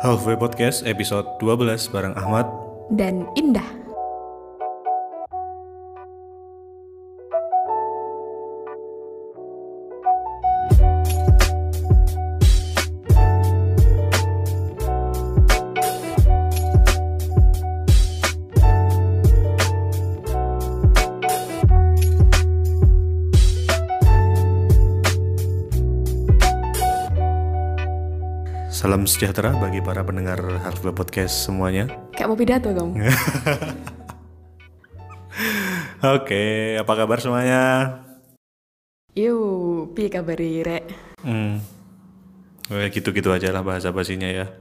Halfway Podcast episode 12 bareng Ahmad dan Indah. Salam sejahtera bagi para pendengar Halfway Podcast semuanya Kayak mau pidato kamu. Oke, apa kabar semuanya? Yuk, piye kabari rek? Hmm, ya gitu-gitu aja lah bahasa basinya ya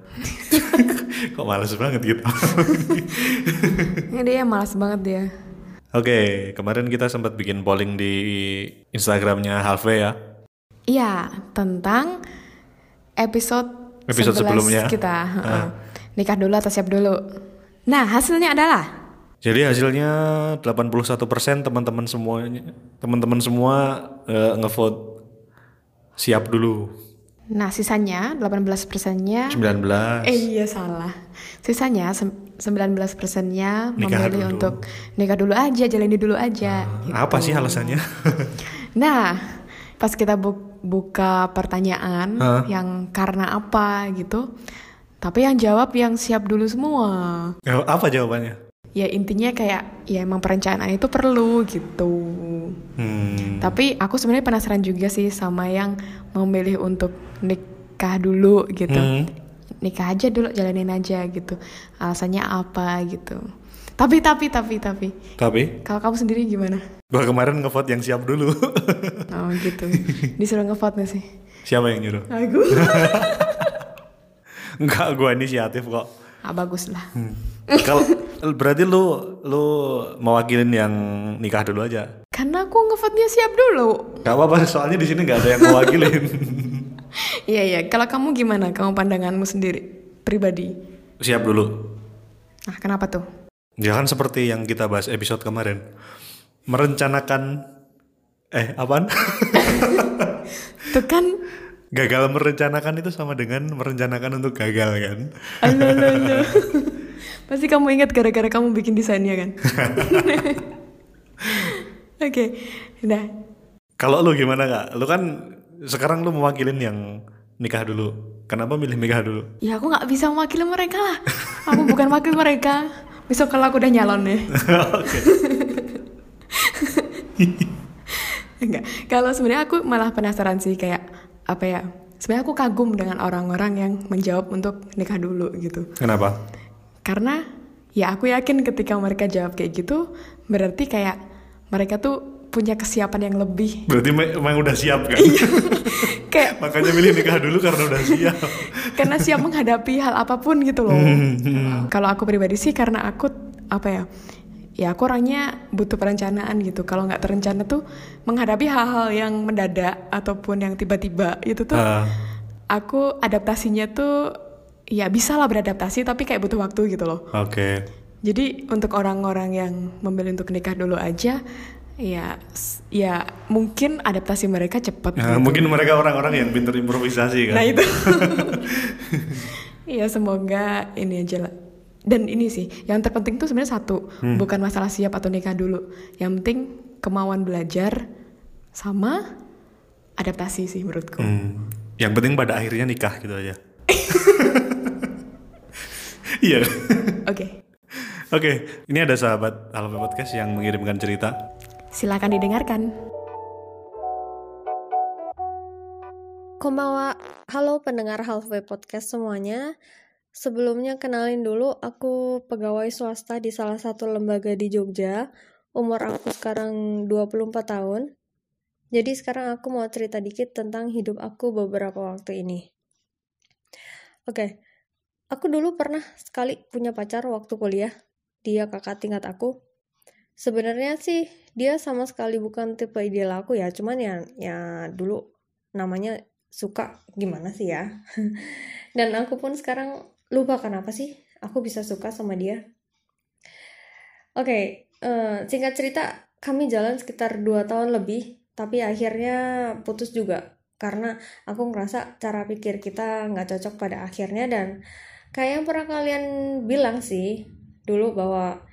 Kok males banget gitu Ini dia malas banget dia. Oke, kemarin kita sempat bikin polling di Instagramnya Halfway ya Iya, tentang episode Episode 11 sebelumnya. kita. heeh. Nikah dulu atau siap dulu. Nah, hasilnya adalah Jadi hasilnya 81% teman-teman semuanya teman-teman semua eh, ngevote siap dulu. Nah, sisanya 18 persennya 19. Eh iya salah. Sisanya sem- 19 persennya memilih dulu. untuk nikah dulu aja, jalani dulu aja. Apa sih alasannya? Nah, pas kita bu- buka pertanyaan Hah? yang karena apa gitu, tapi yang jawab yang siap dulu semua. Ya, apa jawabannya? Ya intinya kayak ya emang perencanaan itu perlu gitu. Hmm. Tapi aku sebenarnya penasaran juga sih sama yang memilih untuk nikah dulu gitu. Hmm. Nikah aja dulu, jalanin aja gitu. Alasannya apa gitu. Tapi tapi tapi tapi Tapi kalau kamu sendiri gimana? gua kemarin ngevote yang siap dulu. Oh gitu. Disuruh ngevote gak sih? Siapa yang nyuruh? Aku. Enggak, gua inisiatif kok. Ah bagus lah. Kalau berarti lu lu mewakilin yang nikah dulu aja. Karena aku ngevote-nya siap dulu. Gak apa-apa, soalnya di sini nggak ada yang mewakilin. Iya iya. Kalau kamu gimana? Kamu pandanganmu sendiri pribadi? siap dulu. Nah kenapa tuh? Jangan seperti yang kita bahas episode kemarin. Merencanakan eh apaan? Tuh kan. gagal merencanakan itu sama dengan merencanakan untuk gagal kan? Aduh, aduh, aduh. Pasti kamu ingat gara-gara kamu bikin desainnya kan? Oke, nah Kalau lu gimana kak? Lu kan sekarang lu mewakilin yang nikah dulu. Kenapa milih nikah dulu? ya aku nggak bisa mewakili mereka lah. Aku bukan wakil mereka. Besok kalau aku udah nyalon ya. Oke. Enggak. Kalau sebenarnya aku malah penasaran sih kayak apa ya? Sebenarnya aku kagum dengan orang-orang yang menjawab untuk nikah dulu gitu. Kenapa? Karena ya aku yakin ketika mereka jawab kayak gitu berarti kayak mereka tuh punya kesiapan yang lebih. Berarti emang udah siap kan? kayak Makanya milih nikah dulu karena udah siap. karena siap menghadapi hal apa pun gitu loh. Kalau aku pribadi sih karena aku apa ya? Ya aku orangnya butuh perencanaan gitu. Kalau nggak terencana tuh menghadapi hal-hal yang mendadak ataupun yang tiba-tiba itu tuh Ah, aku adaptasinya tuh ya bisa lah beradaptasi tapi kayak butuh waktu gitu loh. Oke. Jadi untuk orang-orang yang memilih untuk nikah dulu aja ya ya mungkin adaptasi mereka cepat. Nah, gitu. mungkin mereka orang-orang yang pinter improvisasi kan? Nah itu. Iya semoga ini aja lah. Dan ini sih yang terpenting tuh sebenarnya satu, Hmm. bukan masalah siap atau nikah dulu. Yang penting kemauan belajar sama adaptasi sih menurutku. Hmm, yang penting pada akhirnya nikah gitu aja. Iya. Oke, Oke, ini ada sahabat Alfa Podcast yang mengirimkan cerita. Silakan didengarkan. Konbanwa, halo pendengar Halfway Podcast semuanya. Sebelumnya kenalin dulu, aku pegawai swasta di salah satu lembaga di Jogja. Umur aku sekarang 24 tahun. Jadi sekarang aku mau cerita dikit tentang hidup aku beberapa waktu ini. Oke, aku dulu pernah sekali punya pacar waktu kuliah. Dia kakak tingkat aku. Sebenarnya sih dia sama sekali bukan tipe ideal aku ya, cuman ya ya dulu namanya suka gimana sih ya? Dan aku pun sekarang lupa kenapa sih aku bisa suka sama dia. Oke eh, singkat cerita kami jalan sekitar 2 tahun lebih tapi akhirnya putus juga. Karena aku ngerasa cara pikir kita nggak cocok pada akhirnya dan kayak yang pernah kalian bilang sih dulu bahwa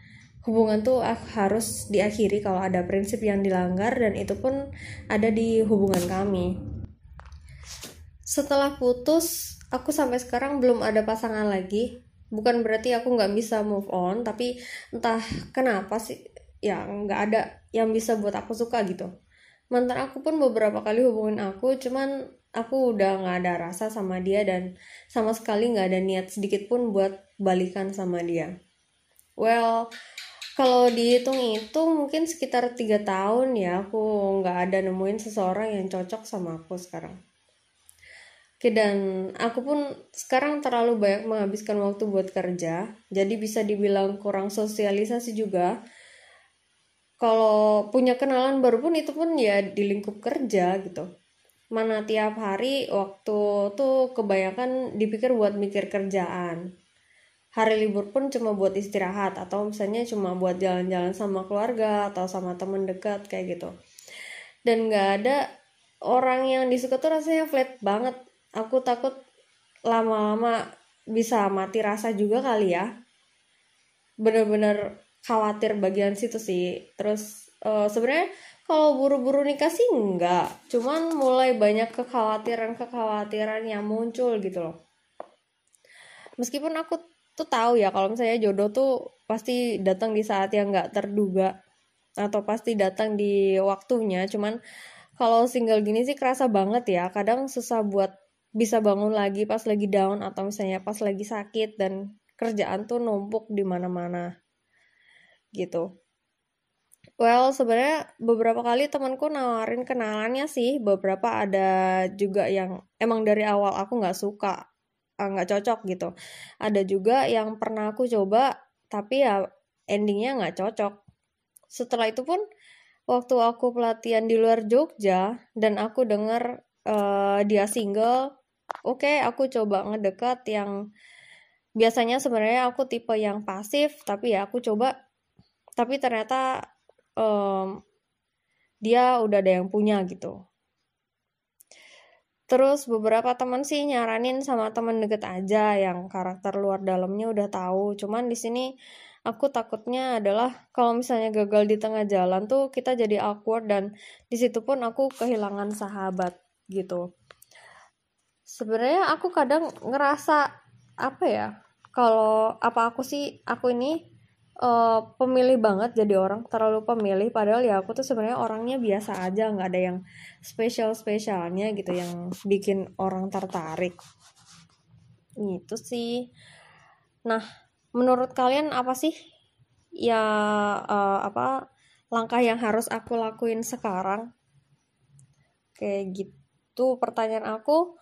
hubungan tuh harus diakhiri kalau ada prinsip yang dilanggar dan itu pun ada di hubungan kami. Setelah putus aku sampai sekarang belum ada pasangan lagi. Bukan berarti aku nggak bisa move on tapi entah kenapa sih ya nggak ada yang bisa buat aku suka gitu. Mantan aku pun beberapa kali hubungin aku cuman aku udah nggak ada rasa sama dia dan sama sekali nggak ada niat sedikit pun buat balikan sama dia. Well kalau dihitung itu mungkin sekitar tiga tahun ya aku nggak ada nemuin seseorang yang cocok sama aku sekarang Oke dan aku pun sekarang terlalu banyak menghabiskan waktu buat kerja, jadi bisa dibilang kurang sosialisasi juga. Kalau punya kenalan baru pun itu pun ya di lingkup kerja gitu. Mana tiap hari waktu tuh kebanyakan dipikir buat mikir kerjaan. Hari libur pun cuma buat istirahat atau misalnya cuma buat jalan-jalan sama keluarga atau sama temen dekat kayak gitu. Dan gak ada orang yang disuka tuh rasanya flat banget. Aku takut lama-lama bisa mati rasa juga kali ya. Bener-bener khawatir bagian situ sih. Terus uh, sebenarnya kalau buru-buru nikah sih enggak cuman mulai banyak kekhawatiran-kekhawatiran yang muncul gitu loh. Meskipun aku tuh tahu ya kalau misalnya jodoh tuh pasti datang di saat yang nggak terduga atau pasti datang di waktunya cuman kalau single gini sih kerasa banget ya kadang susah buat bisa bangun lagi pas lagi down atau misalnya pas lagi sakit dan kerjaan tuh numpuk di mana-mana gitu. Well, sebenarnya beberapa kali temanku nawarin kenalannya sih, beberapa ada juga yang emang dari awal aku nggak suka, ah, nggak cocok gitu. Ada juga yang pernah aku coba, tapi ya endingnya nggak cocok. Setelah itu pun, waktu aku pelatihan di luar Jogja dan aku denger uh, dia single, oke okay, aku coba ngedekat yang biasanya sebenarnya aku tipe yang pasif tapi ya aku coba tapi ternyata um, dia udah ada yang punya gitu terus beberapa teman sih nyaranin sama teman deket aja yang karakter luar dalamnya udah tahu. Cuman di sini aku takutnya adalah kalau misalnya gagal di tengah jalan tuh kita jadi awkward dan di situ pun aku kehilangan sahabat gitu. Sebenarnya aku kadang ngerasa apa ya kalau apa aku sih aku ini uh, pemilih banget jadi orang terlalu pemilih. Padahal ya aku tuh sebenarnya orangnya biasa aja nggak ada yang spesial spesialnya gitu yang bikin orang tertarik. Itu sih. Nah menurut kalian apa sih ya uh, apa langkah yang harus aku lakuin sekarang? Kayak gitu pertanyaan aku.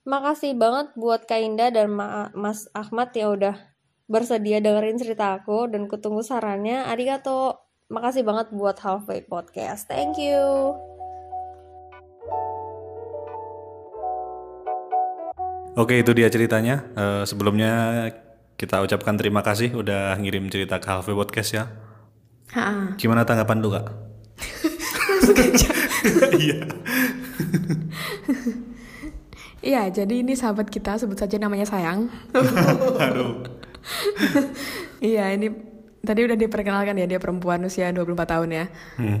Makasih banget buat Kak Indah dan Ma Mas Ahmad ya udah bersedia dengerin cerita aku dan kutunggu sarannya. Arigato. Makasih banget buat Halfway Podcast. Thank you. Oke itu dia ceritanya. Uh, sebelumnya kita ucapkan terima kasih udah ngirim cerita ke Halfway Podcast ya. Ha. Gimana tanggapan lu kak? Iya. Iya, jadi ini sahabat kita sebut saja namanya Sayang. Aduh. iya, ini tadi udah diperkenalkan ya dia perempuan usia 24 tahun ya. Hmm.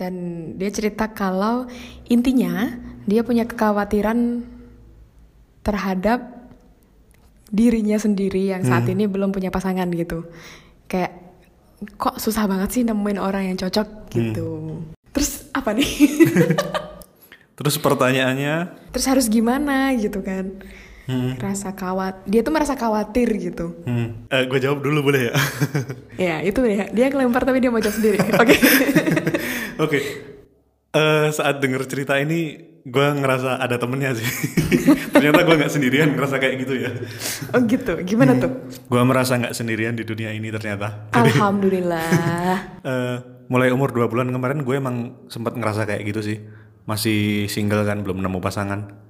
Dan dia cerita kalau intinya dia punya kekhawatiran terhadap dirinya sendiri yang saat hmm. ini belum punya pasangan gitu. Kayak kok susah banget sih nemuin orang yang cocok gitu. Hmm. Terus apa nih? Terus pertanyaannya? Terus harus gimana gitu kan? Hmm. Rasa kawat, dia tuh merasa khawatir gitu. Hmm. Eh, gue jawab dulu boleh ya? ya itu ya, dia kelempar tapi dia mau jawab sendiri. Oke. Oke. Eh, saat denger cerita ini, gue ngerasa ada temennya sih. Ternyata gue nggak sendirian ngerasa kayak gitu ya. Oh gitu, gimana hmm. tuh? Gue merasa nggak sendirian di dunia ini ternyata. Alhamdulillah. uh, mulai umur dua bulan kemarin gue emang sempat ngerasa kayak gitu sih masih single kan belum nemu pasangan.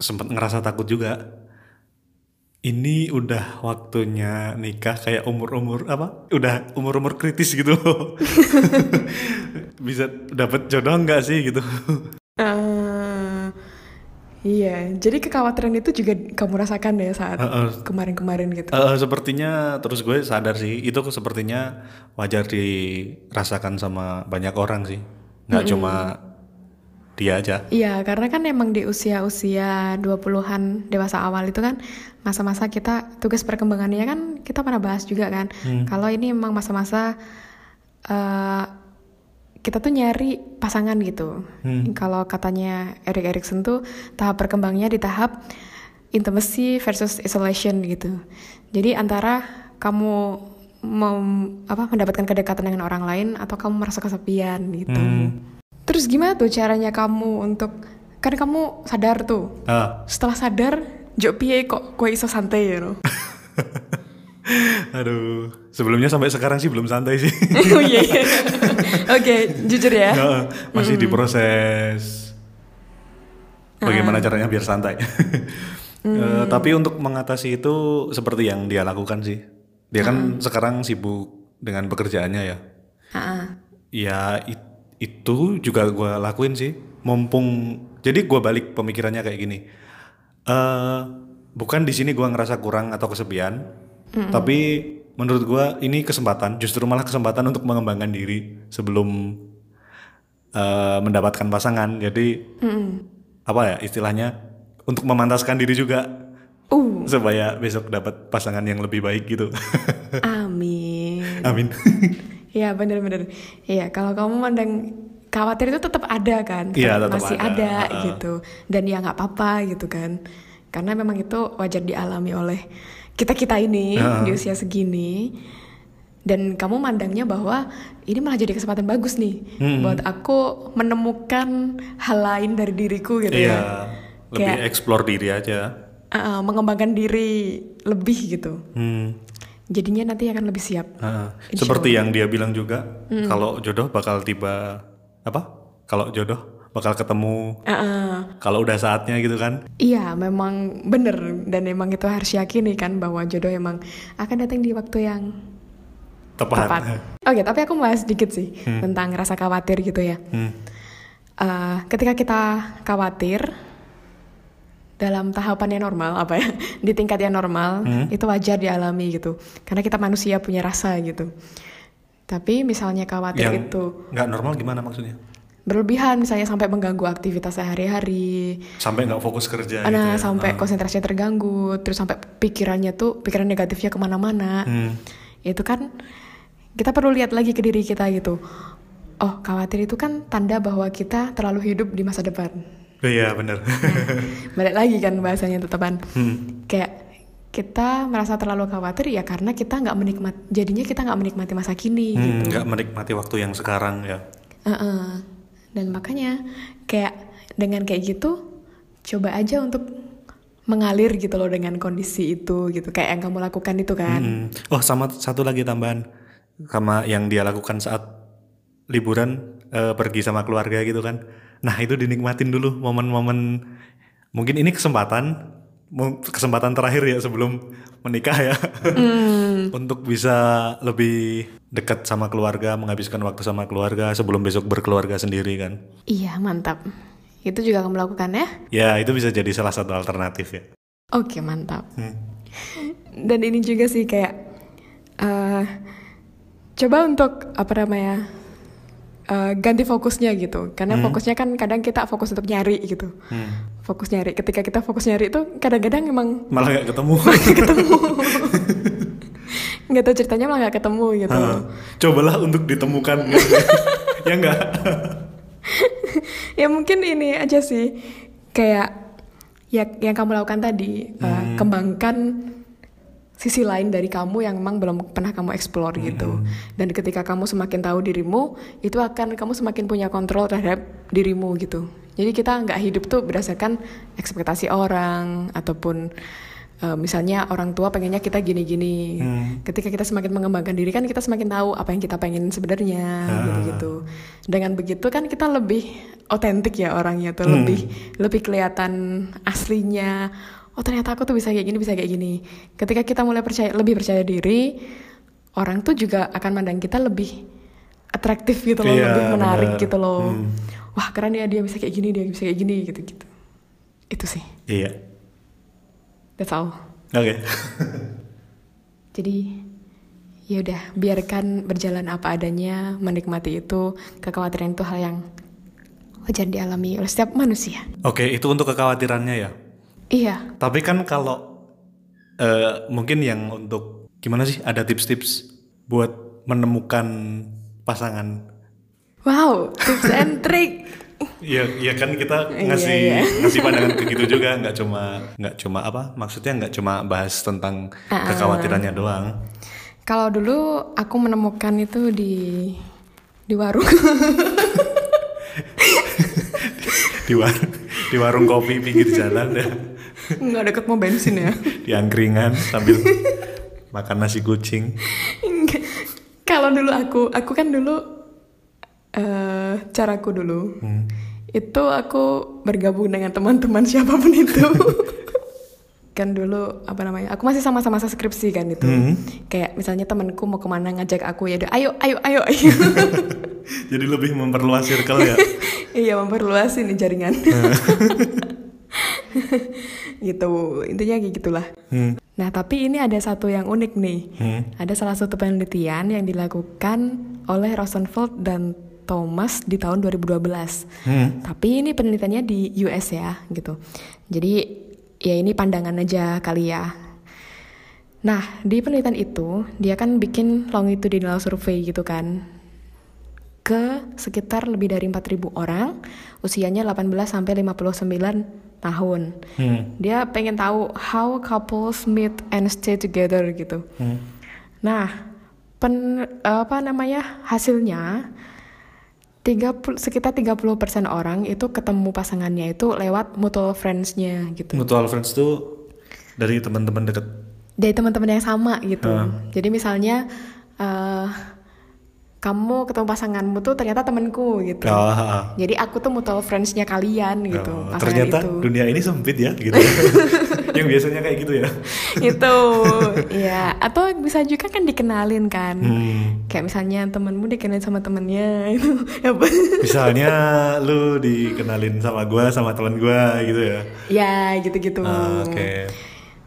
Sempat ngerasa takut juga. Ini udah waktunya nikah kayak umur-umur apa? Udah umur-umur kritis gitu. Bisa dapet jodoh nggak sih gitu? Uh, Iya, jadi kekhawatiran itu juga kamu rasakan ya saat kemarin-kemarin gitu. Eh, sepertinya terus gue sadar sih itu sepertinya wajar dirasakan sama banyak orang sih. Nggak cuma dia aja Iya, karena kan emang di usia-usia 20-an dewasa awal itu kan masa-masa kita tugas perkembangannya kan kita pernah bahas juga kan. Kalau ini emang masa-masa eh, kita tuh nyari pasangan gitu. Kalau katanya Erik Erikson tuh tahap perkembangnya di tahap intimacy versus isolation gitu. Jadi antara kamu mem- apa mendapatkan kedekatan dengan orang lain atau kamu merasa kesepian gitu. Terus gimana tuh caranya kamu untuk kan kamu sadar tuh. Ah, Setelah sadar, jok piye kok kue iso santai ya no? aduh sebelumnya sampai sekarang sih belum santai sih oh iya. iya. Oke, jujur ya. Masih diproses bagaimana caranya biar santai Eh, tapi untuk mengatasi itu seperti yang dia lakukan sih dia kan sekarang sibuk dengan pekerjaannya ya Ah, Ya it- itu juga gue lakuin sih. Mumpung jadi gue balik pemikirannya kayak gini. eh bukan di sini gue ngerasa kurang atau kesepian, tapi menurut gue ini kesempatan. Justru malah kesempatan untuk mengembangkan diri sebelum eh, mendapatkan pasangan. Jadi apa ya istilahnya untuk memantaskan diri juga Uh, supaya besok dapat pasangan yang lebih baik gitu. amin. Amin. Iya bener-bener. Iya kalau kamu mandang khawatir itu tetap ada kan, Iya, Tetap masih ada. ada, Heeh. gitu. Dan ya nggak apa-apa gitu kan, karena memang itu wajar dialami oleh kita kita ini Heeh. di usia segini. Dan kamu mandangnya bahwa ini malah jadi kesempatan bagus nih Hmm. buat aku menemukan hal lain dari diriku gitu Iya, ya. lebih Kayak- explore diri aja. Uh, mengembangkan diri lebih gitu. Hmm. Jadinya nanti akan lebih siap. Insya seperti yang dia bilang juga, kalau jodoh bakal tiba apa? Kalau jodoh bakal ketemu Uh-uh. kalau udah saatnya gitu kan. Iya, memang bener dan memang itu harus yakini kan bahwa jodoh emang akan datang di waktu yang Tepat. tepat. Oke, tapi aku mau bahas sedikit sih tentang rasa khawatir gitu ya. Hmm. Eh, ketika kita khawatir dalam tahapan yang normal apa ya di tingkat yang normal itu wajar dialami gitu. Karena kita manusia punya rasa gitu. Tapi misalnya khawatir Yang itu nggak normal gimana maksudnya? berlebihan misalnya sampai mengganggu aktivitas sehari-hari. Sampai nggak fokus kerja gitu nah ya. sampai konsentrasinya terganggu terus sampai pikirannya tuh pikiran negatifnya ke mana-mana. Hmm. itu kan kita perlu lihat lagi ke diri kita gitu. Oh khawatir itu kan tanda bahwa kita terlalu hidup di masa depan Iya bener. balik lagi kan bahasanya tetepan Hmm. kayak kita merasa terlalu khawatir ya karena kita nggak menikmati jadinya kita nggak menikmati masa kini Hmm, nggak menikmati waktu yang sekarang ya. Heeh. dan makanya kayak dengan kayak gitu coba aja untuk mengalir gitu loh dengan kondisi itu gitu kayak yang kamu lakukan itu kan Hmm. Oh sama satu lagi tambahan sama yang dia lakukan saat liburan eh, pergi sama keluarga gitu kan. Nah itu dinikmatin dulu momen-momen mungkin ini kesempatan kesempatan terakhir ya sebelum menikah ya untuk bisa lebih dekat sama keluarga menghabiskan waktu sama keluarga sebelum besok berkeluarga sendiri kan. iya mantap itu juga kamu lakukan ya Ya itu bisa jadi salah satu alternatif ya. oke mantap Hmm. dan ini juga sih kayak eh coba untuk apa namanya eh, ganti fokusnya gitu karena fokusnya kan kadang kita fokus untuk nyari gitu Hmm. fokus nyari ketika kita fokus nyari itu kadang-kadang emang Malah nggak ketemu. ketemu nggak tahu ceritanya malah nggak ketemu gitu Hah. Cobalah untuk ditemukan. ya enggak? ya mungkin ini aja sih kayak ya yang kamu lakukan tadi uh, kembangkan sisi lain dari kamu yang memang belum pernah kamu explore gitu. Dan ketika kamu semakin tahu dirimu itu akan kamu semakin punya kontrol terhadap dirimu gitu. Jadi kita nggak hidup tuh berdasarkan ekspektasi orang ataupun uh, misalnya orang tua pengennya kita gini-gini. Ketika kita semakin mengembangkan diri kan kita semakin tahu apa yang kita pengen sebenarnya gitu-gitu. Dengan begitu kan kita lebih otentik ya orangnya tuh lebih lebih kelihatan aslinya oh ternyata aku tuh bisa kayak gini bisa kayak gini ketika kita mulai percaya lebih percaya diri orang tuh juga akan mandang kita lebih atraktif gitu loh Iya, lebih menarik benar. gitu loh Hmm. wah keren ya dia bisa kayak gini dia bisa kayak gini gitu gitu Itu sih. Iya. That's all. Oke. Jadi ya udah biarkan berjalan apa adanya, menikmati itu, kekhawatiran itu hal yang wajar dialami oleh setiap manusia. Oke, itu untuk kekhawatirannya ya. Iya, Tapi kan kalau eh, mungkin yang untuk gimana sih? Ada tips-tips buat menemukan pasangan. wow, tips and trick. Iya, iya kan kita ngasih Iya, iya. ngasih pandangan ke gitu juga, nggak cuma nggak cuma apa? Maksudnya nggak cuma bahas tentang kekhawatirannya doang. Kalau dulu aku menemukan itu di di warung. Di warung di warung kopi pinggir jalan ya, Nggak deket mau bensin ya. di angkringan sambil makan nasi kucing. Kalau dulu aku, aku kan dulu eh caraku dulu. Itu aku bergabung dengan teman-teman siapa pun itu. kan dulu apa namanya? Aku masih sama-sama skripsi kan itu. Kayak misalnya temanku mau ke mana ngajak aku ya udah ayo ayo ayo. ayo. Jadi lebih memperluas circle ya. iya memperluas ini jaringan. gitu intinya kayak gitulah. Nah tapi ini ada satu yang unik nih. Ada salah satu penelitian yang dilakukan oleh Rosenfeld dan Thomas di tahun 2012. Tapi ini penelitiannya di US ya gitu. Jadi ya ini pandangan aja kali ya. Nah di penelitian itu dia kan bikin longitudinal survey gitu kan ke sekitar lebih dari 4.000 orang, usianya 18 sampai 59 tahun. Dia pengen tahu how couples meet and stay together gitu. Nah, pen, apa namanya? hasilnya 30 sekitar 30% orang itu ketemu pasangannya itu lewat mutual friends-nya gitu. Mutual friends tuh dari teman-teman deket. Dari teman-teman yang sama gitu. Jadi misalnya eh, kamu ketemu pasanganmu tuh ternyata temanku gitu. Oh, ah. Jadi aku tuh mutual friends-nya kalian gitu. Oh, ternyata itu. dunia ini sempit ya gitu. Yang biasanya kayak gitu ya. itu ya atau bisa juga kan dikenalin kan. Hmm. Kayak misalnya temenmu dikenalin sama temennya itu apa? Misalnya lu dikenalin sama gua sama teman gua gitu ya. ya gitu-gitu. Ah, Oke.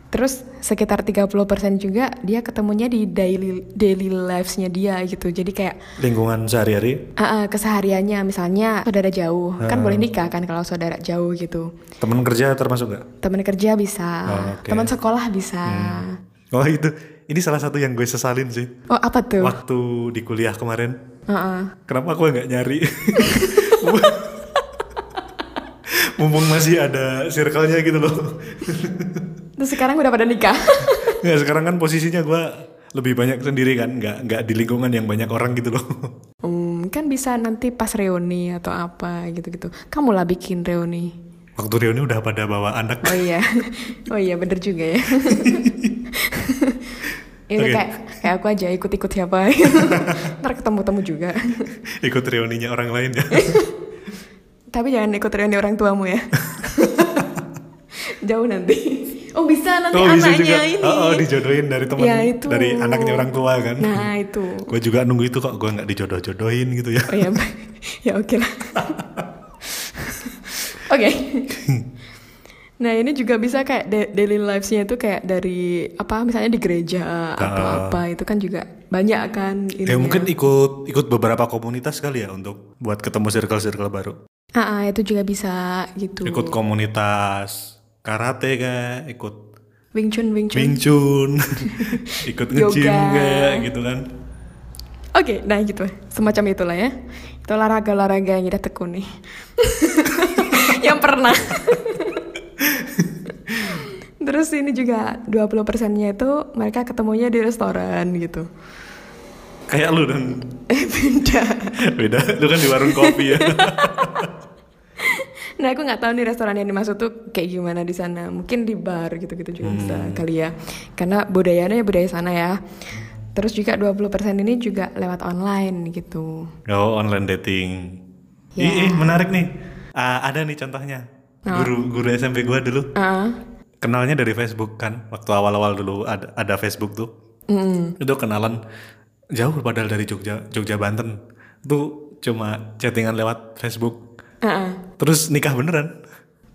Terus sekitar 30% juga dia ketemunya di daily daily lives-nya dia gitu. Jadi kayak Lingkungan sehari-hari ah, ah, kesehariannya misalnya saudara jauh kan boleh nikah kan kalau saudara jauh gitu. teman kerja termasuk gak? Teman kerja bisa, Oh, oke. teman sekolah bisa. Oh itu, ini salah satu yang gue sesalin sih. Oh apa tuh? Waktu di kuliah kemarin, Heeh. kenapa aku nggak nyari? Mumpung masih ada circle-nya gitu loh. Terus sekarang udah pada nikah. Nggak, sekarang kan posisinya gue lebih banyak sendiri kan, nggak nggak di lingkungan yang banyak orang gitu loh. Hmm, kan bisa nanti pas reuni atau apa gitu-gitu. Kamu lah bikin reuni. Waktu reuni udah pada bawa anak. Oh iya, oh iya bener juga ya. Ini Oke. kayak kayak aku aja ikut-ikut siapa. Ntar ketemu-temu juga. Ikut reuninya orang lain ya. Tapi jangan ikut reuni orang tuamu ya. Jauh nanti. Oh bisa nanti Oh bisa anaknya juga. ini. Oh, oh, dijodohin dari teman Ya, itu. dari anaknya orang tua kan. Nah itu. Gue juga nunggu itu kok, gue nggak dijodoh-jodohin gitu ya. Oh ya, ya oke lah. Oke. Nah ini juga bisa kayak da- daily lives-nya itu kayak dari apa misalnya di gereja atau apa itu kan juga banyak kan Ya ininya. mungkin ikut ikut beberapa komunitas kali ya untuk buat ketemu circle-circle baru. Ah, ah, itu juga bisa gitu. Ikut komunitas karate kayak, ikut Wing Chun, Wing Chun. Wing Chun, ikut nge-gym gitu kan. Oke, nah gitu. Semacam itulah ya. Itu olahraga-olahraga yang kita tekuni. yang pernah. Terus ini juga 20 persennya itu mereka ketemunya di restoran gitu. Kayak lu dan Eh beda. beda, lu kan di warung kopi ya. Nah aku nggak tahu nih restoran yang dimaksud tuh kayak gimana di sana. Mungkin di bar gitu-gitu juga bisa kali ya. Karena budayanya ya budaya sana ya. Terus juga 20% ini juga lewat online gitu. oh online dating. Ya. Ih, ih, menarik nih. Ah, ada nih contohnya. Guru guru SMP gua dulu. Ah, Kenalnya dari Facebook kan. Waktu awal-awal dulu ada ada Facebook tuh. Itu kenalan jauh padahal dari Jogja Jogja Banten. Itu cuma chattingan lewat Facebook. ah, ah. Terus nikah beneran.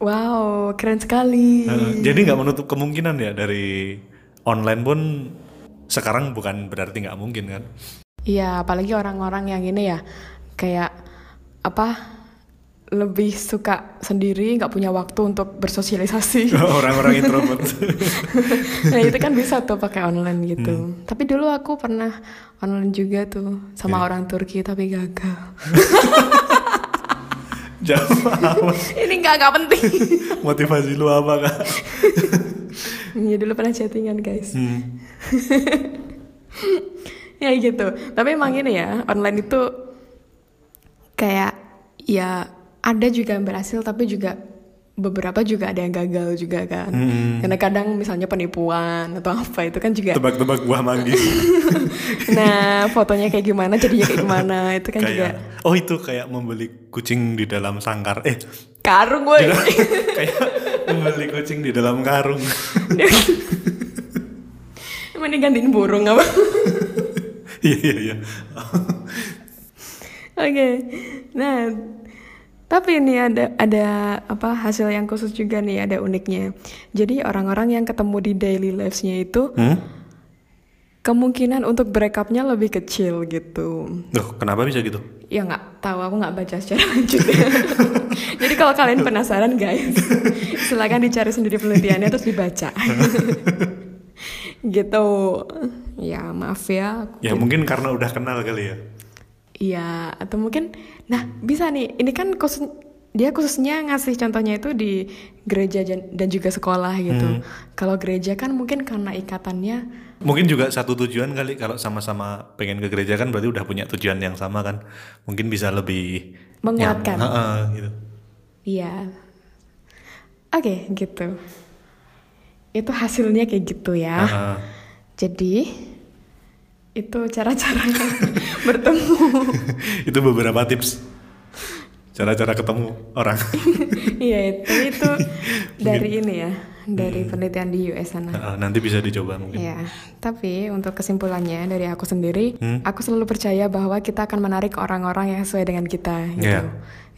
Wow, keren sekali. Uh, jadi nggak menutup kemungkinan ya dari online pun sekarang bukan berarti nggak mungkin kan? Iya, apalagi orang-orang yang ini ya kayak apa lebih suka sendiri, nggak punya waktu untuk bersosialisasi. Orang-orang introvert. nah itu kan bisa tuh pakai online gitu. Hmm. Tapi dulu aku pernah online juga tuh sama yeah. orang Turki tapi gagal. Jawab Ini nggak nggak penting. Motivasi lu apa kak? Iya dulu pernah chattingan guys. Hmm. ya gitu. Tapi emang ini ya online itu kayak ya ada juga yang berhasil tapi juga beberapa juga ada yang gagal juga kan. Hmm. karena kadang misalnya penipuan atau apa itu kan juga tebak-tebak buah manggis nah fotonya kayak gimana jadinya kayak gimana itu kan kayak, juga oh itu kayak membeli kucing di dalam sangkar. Eh. Karung gue kayak membeli kucing di dalam karung. Ini gantiin burung apa? Iya iya iya. Oke. Nah tapi ini ada ada apa hasil yang khusus juga nih ada uniknya. Jadi orang-orang yang ketemu di daily lives-nya itu hmm? kemungkinan untuk break up-nya lebih kecil gitu. Loh, kenapa bisa gitu? Ya nggak tahu, aku nggak baca secara lanjut. Jadi kalau kalian penasaran guys, silakan dicari sendiri penelitiannya terus dibaca. gitu. Ya maaf ya. Ya mungkin karena udah kenal kali ya. Iya, atau mungkin, nah bisa nih, ini kan khusus, dia khususnya ngasih contohnya itu di gereja dan juga sekolah gitu. Hmm. Kalau gereja kan mungkin karena ikatannya. Mungkin juga satu tujuan kali kalau sama-sama pengen ke gereja kan berarti udah punya tujuan yang sama kan. Mungkin bisa lebih menguatkan. Ya, uh, uh, gitu. Iya. Oke, okay, gitu. Itu hasilnya kayak gitu ya. Uh, uh. Jadi itu cara-cara bertemu. Itu beberapa tips. Cara-cara ketemu orang iya itu itu dari ini ya dari hmm. penelitian di US sana uh, nanti bisa dicoba mungkin ya tapi untuk kesimpulannya dari aku sendiri hmm? aku selalu percaya bahwa kita akan menarik orang-orang yang sesuai dengan kita gitu yeah.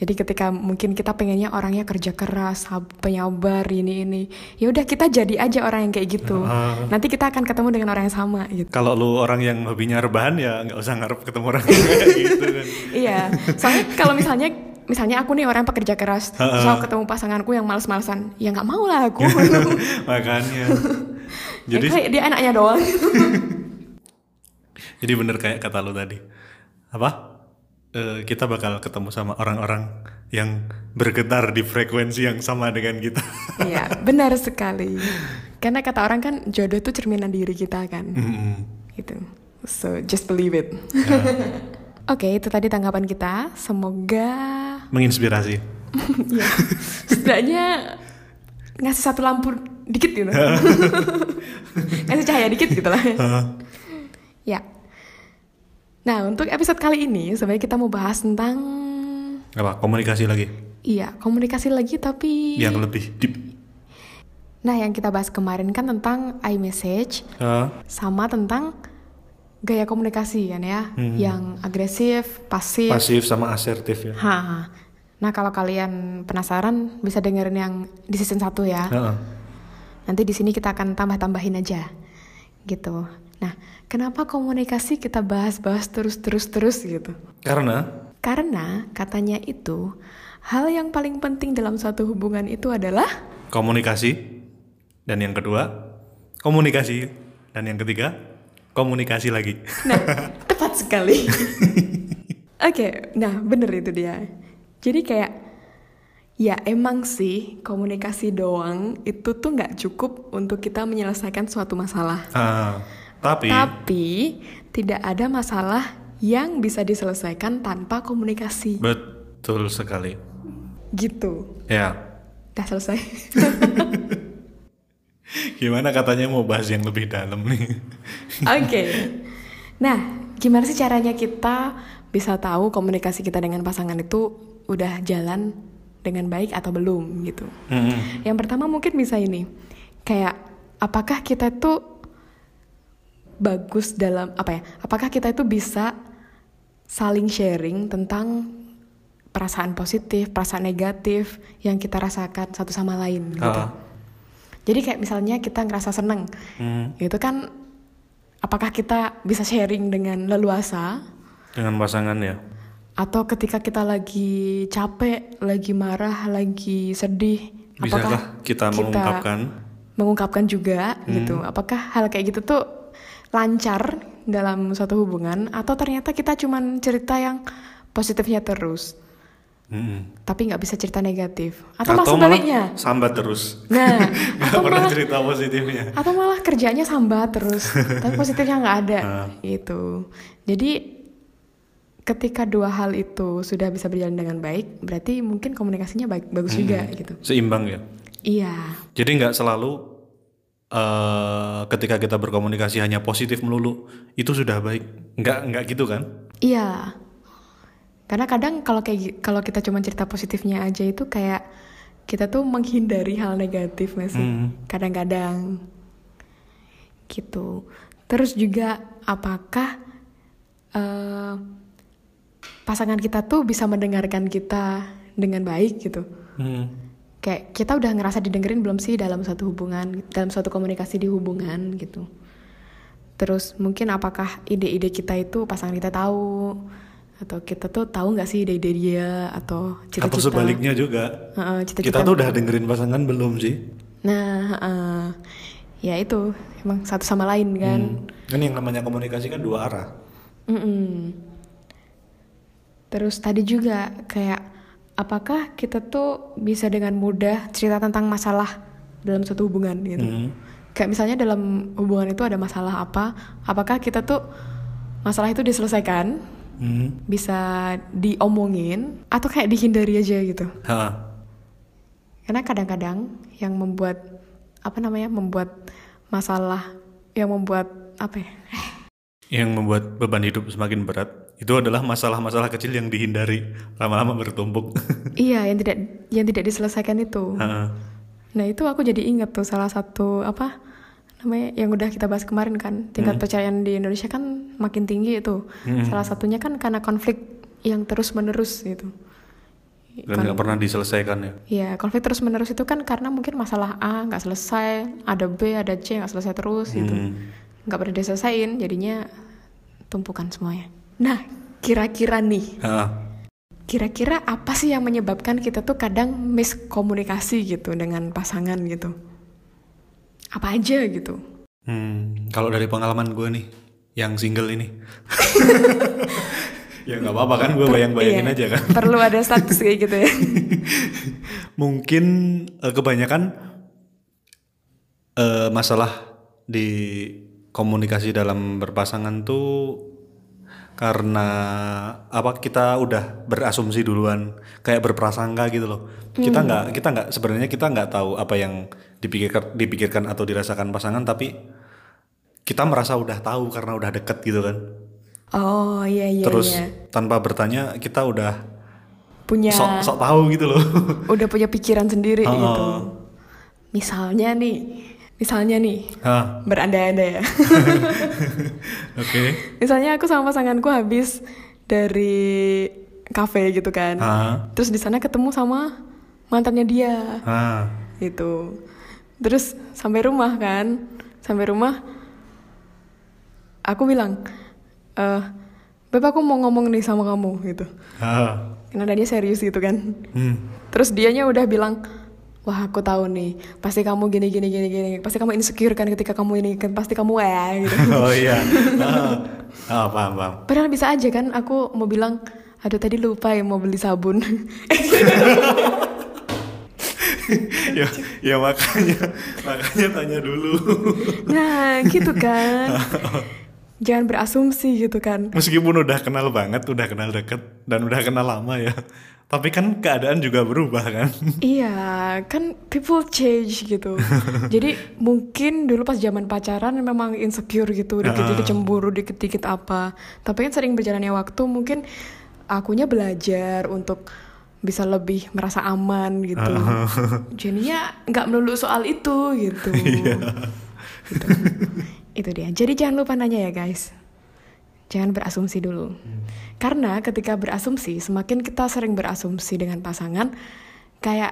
Jadi ketika mungkin kita pengennya orangnya kerja keras, penyabar ini ini, ya udah kita jadi aja orang yang kayak gitu. Uh, Nanti kita akan ketemu dengan orang yang sama gitu. Kalau lu orang yang hobinya rebahan ya nggak usah ngarep ketemu orang kayak gitu kan. iya, soalnya kalau misalnya misalnya aku nih orang pekerja keras, uh, terus aku ketemu pasanganku yang males-malesan, ya nggak mau lah aku. Makanya. Ya jadi ya kayak dia anaknya doang. jadi bener kayak kata lu tadi. Apa? uh, kita bakal ketemu sama orang-orang yang bergetar di frekuensi yang sama dengan kita. Iya, benar sekali. Karena kata orang kan jodoh itu cerminan diri kita kan. Mm -hmm. Gitu. So just believe it. Yeah. Oke, okay, itu tadi tanggapan kita. Semoga menginspirasi. ya. Setidaknya ngasih satu lampu dikit gitu. ngasih cahaya dikit gitu lah. ya. Nah, untuk episode kali ini sebenarnya kita mau bahas tentang apa? Komunikasi lagi. Iya, komunikasi lagi tapi yang lebih deep. Nah, yang kita bahas kemarin kan tentang iMessage uh. sama tentang gaya komunikasi kan ya, hmm. yang agresif, pasif. Pasif sama asertif ya. Ha. Nah, kalau kalian penasaran bisa dengerin yang di season 1 ya. Uh. Nanti di sini kita akan tambah-tambahin aja. Gitu. Nah, kenapa komunikasi kita bahas-bahas terus-terus-terus gitu? Karena? Karena katanya itu hal yang paling penting dalam suatu hubungan itu adalah komunikasi dan yang kedua komunikasi dan yang ketiga komunikasi lagi. Nah, tepat sekali. Oke, okay, nah bener itu dia. Jadi kayak ya emang sih komunikasi doang itu tuh nggak cukup untuk kita menyelesaikan suatu masalah. Uh tapi Tapi tidak ada masalah yang bisa diselesaikan tanpa komunikasi. Betul sekali. Gitu. Ya. Udah selesai. gimana katanya mau bahas yang lebih dalam nih? Oke. Okay. Nah, gimana sih caranya kita bisa tahu komunikasi kita dengan pasangan itu udah jalan dengan baik atau belum gitu? Mm -hmm. Yang pertama mungkin bisa ini, kayak apakah kita tuh bagus dalam apa ya? Apakah kita itu bisa saling sharing tentang perasaan positif, perasaan negatif yang kita rasakan satu sama lain gitu. Ah. Jadi kayak misalnya kita ngerasa seneng, Hmm. itu kan apakah kita bisa sharing dengan leluasa Dengan pasangan ya. Atau ketika kita lagi capek, lagi marah, lagi sedih, Bisakah kita mengungkapkan? mengungkapkan juga gitu. Apakah hal kayak gitu tuh lancar dalam suatu hubungan atau ternyata kita cuman cerita yang positifnya terus, Mm-mm. tapi nggak bisa cerita negatif atau, malah Atau sebaliknya. malah sambat terus. Nah, Nggak atau pernah malah cerita positifnya. atau malah kerjanya sambat terus, tapi positifnya nggak ada Ah. gitu. Jadi ketika dua hal itu sudah bisa berjalan dengan baik, berarti mungkin komunikasinya baik bagus juga gitu. Seimbang ya. Iya, Jadi nggak selalu eh ketika kita berkomunikasi hanya positif melulu itu sudah baik. Nggak nggak gitu kan? iya. Karena kadang kalau kayak kalau kita cuma cerita positifnya aja itu kayak kita tuh menghindari hal negatif nggak sih? Hmm. Kadang-kadang gitu. Terus juga apakah eh, pasangan kita tuh bisa mendengarkan kita dengan baik gitu? Hmm. Kayak kita udah ngerasa didengerin belum sih dalam satu hubungan, dalam suatu komunikasi di hubungan gitu. Terus mungkin apakah ide-ide kita itu pasangan kita tahu atau kita tuh tahu nggak sih ide-ide dia atau cita-cita? Atau sebaliknya juga. Heeh, cita-cita Kita tuh udah dengerin pasangan belum sih? Nah, heeh. ya itu emang satu sama lain kan. Hmm. Kan yang namanya komunikasi kan dua arah. Mm-mm. Terus tadi juga kayak apakah kita tuh bisa dengan mudah cerita tentang masalah dalam suatu hubungan gitu. Hmm. Kayak misalnya dalam hubungan itu ada masalah apa, apakah kita tuh masalah itu diselesaikan, Hmm. bisa diomongin atau kayak dihindari aja gitu. Ha. Karena kadang-kadang yang membuat apa namanya membuat masalah yang membuat apa ya? Yang membuat beban hidup semakin berat itu adalah masalah-masalah kecil yang dihindari lama-lama bertumpuk. iya, yang tidak yang tidak diselesaikan itu. Ha. Nah, itu aku jadi inget tuh salah satu apa namanya yang udah kita bahas kemarin kan, tingkat percayaan di Indonesia kan makin tinggi itu. Salah satunya kan karena konflik yang terus-menerus gitu. Dan nggak pernah diselesaikan ya. Ya, konflik terus-menerus itu kan karena mungkin masalah A nggak selesai, ada B, ada C nggak selesai terus gitu. Hmm. Nggak pernah diselesain, jadinya tumpukan semuanya. Nah, kira-kira nih, kira-kira apa sih yang menyebabkan kita tuh kadang miskomunikasi gitu dengan pasangan gitu? Apa aja gitu? Hmm, kalau dari pengalaman gue nih, yang single ini, ya nggak apa-apa kan, gue bayang-bayangin Iya, aja kan. Perlu ada status kayak gitu ya. Mungkin eh, kebanyakan eh, masalah di komunikasi dalam berpasangan tuh karena apa kita udah berasumsi duluan kayak berprasangka gitu loh kita nggak kita nggak sebenarnya kita nggak tahu apa yang dipikirkan dipikirkan atau dirasakan pasangan tapi kita merasa udah tahu karena udah deket gitu kan Oh iya iya terus iya. tanpa bertanya kita udah Punya sok sok tahu gitu loh udah punya pikiran sendiri Oh. gitu. Misalnya nih, misalnya nih, berandai-andai ya. oke misalnya aku sama pasanganku habis dari kafe gitu kan. Hah, Terus di sana ketemu sama mantannya dia hah. gitu. Terus sampai rumah kan, sampai rumah aku bilang, eh, Beb aku mau ngomong nih sama kamu gitu. hah. Karena dia serius gitu kan. Hmm. Terus dianya udah bilang, wah aku tahu nih, pasti kamu gini gini gini gini, pasti kamu insecure kan ketika kamu ini kan pasti kamu ya gitu. Oh iya. Ah, ah, paham, paham. Padahal bisa aja kan aku mau bilang, aduh tadi lupa ya mau beli sabun. ya, ya makanya makanya tanya dulu. nah gitu kan. Jangan berasumsi gitu kan. Meskipun udah kenal banget, udah kenal deket dan udah kenal lama ya. Tapi kan keadaan juga berubah kan. Iya, kan people change gitu. Jadi mungkin dulu pas zaman pacaran memang insecure gitu, dikit-dikit cemburu, dikit-dikit apa. Tapi kan sering berjalannya waktu mungkin akunya belajar untuk bisa lebih merasa aman gitu. Jadinya nggak melulu soal itu gitu. gitu. Itu dia. Jadi jangan lupa nanya ya guys. jangan berasumsi dulu. Karena ketika berasumsi, semakin kita sering berasumsi dengan pasangan, kayak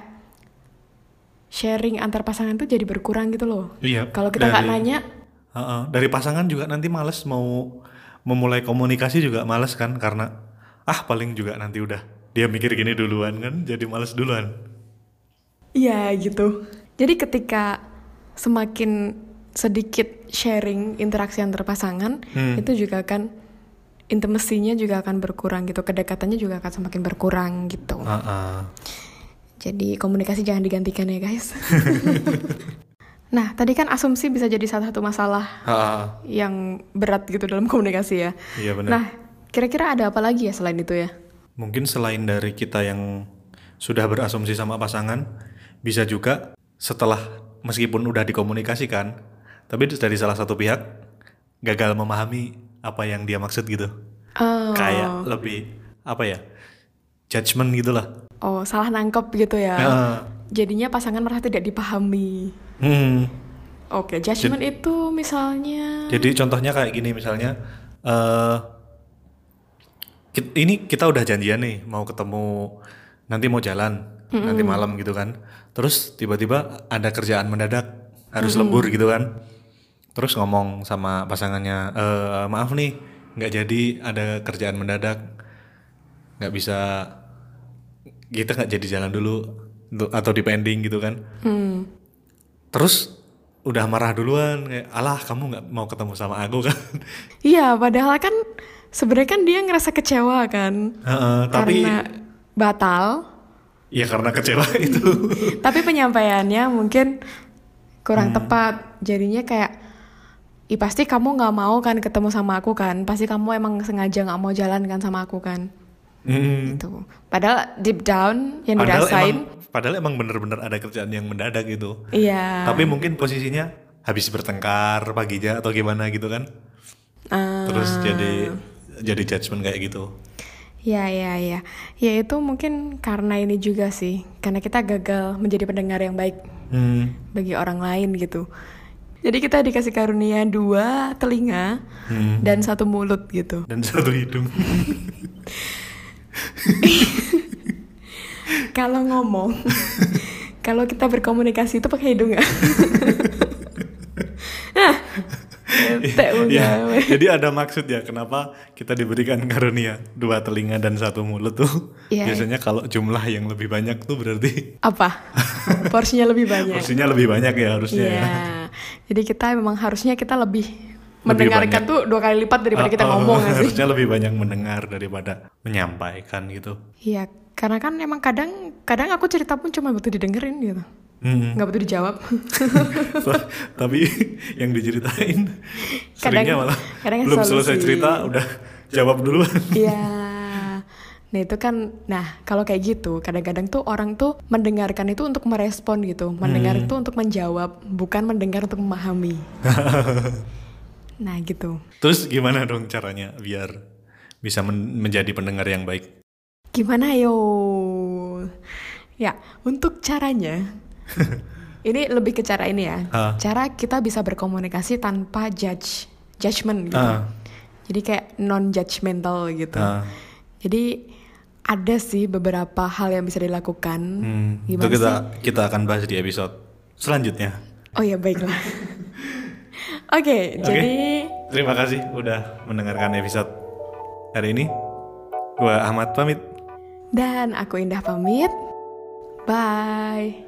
sharing antar pasangan tuh jadi berkurang gitu loh. Iya. Kalau kita nggak nanya, Heeh, dari pasangan juga nanti males mau memulai komunikasi juga males kan karena ah paling juga nanti udah dia mikir gini duluan kan jadi males duluan. iya gitu. Jadi ketika semakin sedikit sharing interaksi antar pasangan, Hmm. itu juga akan intimasinya juga akan berkurang gitu, kedekatannya juga akan semakin berkurang gitu. Heeh. Jadi komunikasi jangan digantikan ya guys. nah tadi kan asumsi bisa jadi salah satu masalah Heeh. yang berat gitu dalam komunikasi ya. Iya benar. Nah kira-kira ada apa lagi ya selain itu ya? Mungkin selain dari kita yang sudah berasumsi sama pasangan, bisa juga setelah meskipun udah dikomunikasikan, tapi dari salah satu pihak gagal memahami apa yang dia maksud gitu. Oh, Kayak lebih apa ya? Judgment gitulah. oh salah nangkep gitu ya. Heeh. Jadinya pasangan merasa tidak dipahami. Hmm. Oke, judgment itu misalnya. Jadi contohnya kayak gini misalnya, eh kit- ini kita udah janjian nih mau ketemu nanti mau jalan nanti malam gitu kan. Terus tiba-tiba ada kerjaan mendadak harus lembur gitu kan. Terus ngomong sama pasangannya, eh maaf nih nggak jadi ada kerjaan mendadak nggak bisa kita nggak jadi jalan dulu atau dipending gitu kan. Hmm. Terus udah marah duluan kayak alah kamu nggak mau ketemu sama aku kan Iya, padahal kan sebenarnya kan dia ngerasa kecewa kan. Heeh, tapi Karena batal. ya karena kecewa itu Tapi penyampaiannya mungkin kurang tepat. Jadinya kayak, Ih pasti kamu nggak mau kan ketemu sama aku kan? Pasti kamu emang sengaja nggak mau jalan kan sama aku kan? Hmm, Gitu. Padahal deep down yang padahal dirasain, emang padahal emang bener-bener ada kerjaan yang mendadak gitu iya. tapi mungkin posisinya habis bertengkar paginya atau gimana gitu kan Ah, terus jadi jadi judgement kayak gitu Ya, ya, ya. Ya itu mungkin karena ini juga sih, karena kita gagal menjadi pendengar yang baik hmm, bagi orang lain gitu. Jadi kita dikasih karunia dua telinga hmm. dan satu mulut gitu. dan satu hidung Kalau ngomong, kalau kita berkomunikasi itu pakai hidung ya. Ah, ya, jadi ada maksud ya kenapa kita diberikan karunia dua telinga dan satu mulut tuh Iya. biasanya kalau jumlah yang lebih banyak tuh berarti Apa? Porsinya lebih banyak. porsinya lebih banyak ya harusnya Iya. ya Jadi kita memang harusnya kita lebih, Lebih mendengarkan banyak. tuh dua kali lipat daripada kita Oh, oh, ngomong sih. harusnya lebih banyak mendengar daripada menyampaikan gitu Iya, karena kan emang kadang kadang aku cerita pun cuma butuh didengerin gitu. Hmm. Nggak butuh dijawab. tapi yang diceritain seringnya Kadang- malah kadang belum solusi. selesai cerita udah jawab duluan Iya. Nah itu kan, nah kalau kayak gitu, kadang-kadang tuh orang tuh mendengarkan itu untuk merespon gitu, mendengar Hmm. itu untuk menjawab, bukan mendengar untuk memahami. nah gitu. terus gimana dong caranya biar bisa men- menjadi pendengar yang baik Gimana yo? Ya, untuk caranya, ini lebih ke cara ini ya. Ah. Cara kita bisa berkomunikasi tanpa judge, judgment gitu. Ah. Jadi kayak non judgmental gitu. Ah. Jadi ada sih beberapa hal yang bisa dilakukan. Hmm, itu kita sih? kita akan bahas di episode selanjutnya Oh ya baiklah. Oke, Oke. jadi terima kasih udah mendengarkan episode hari ini gua Ahmad pamit dan aku Indah pamit. Bye.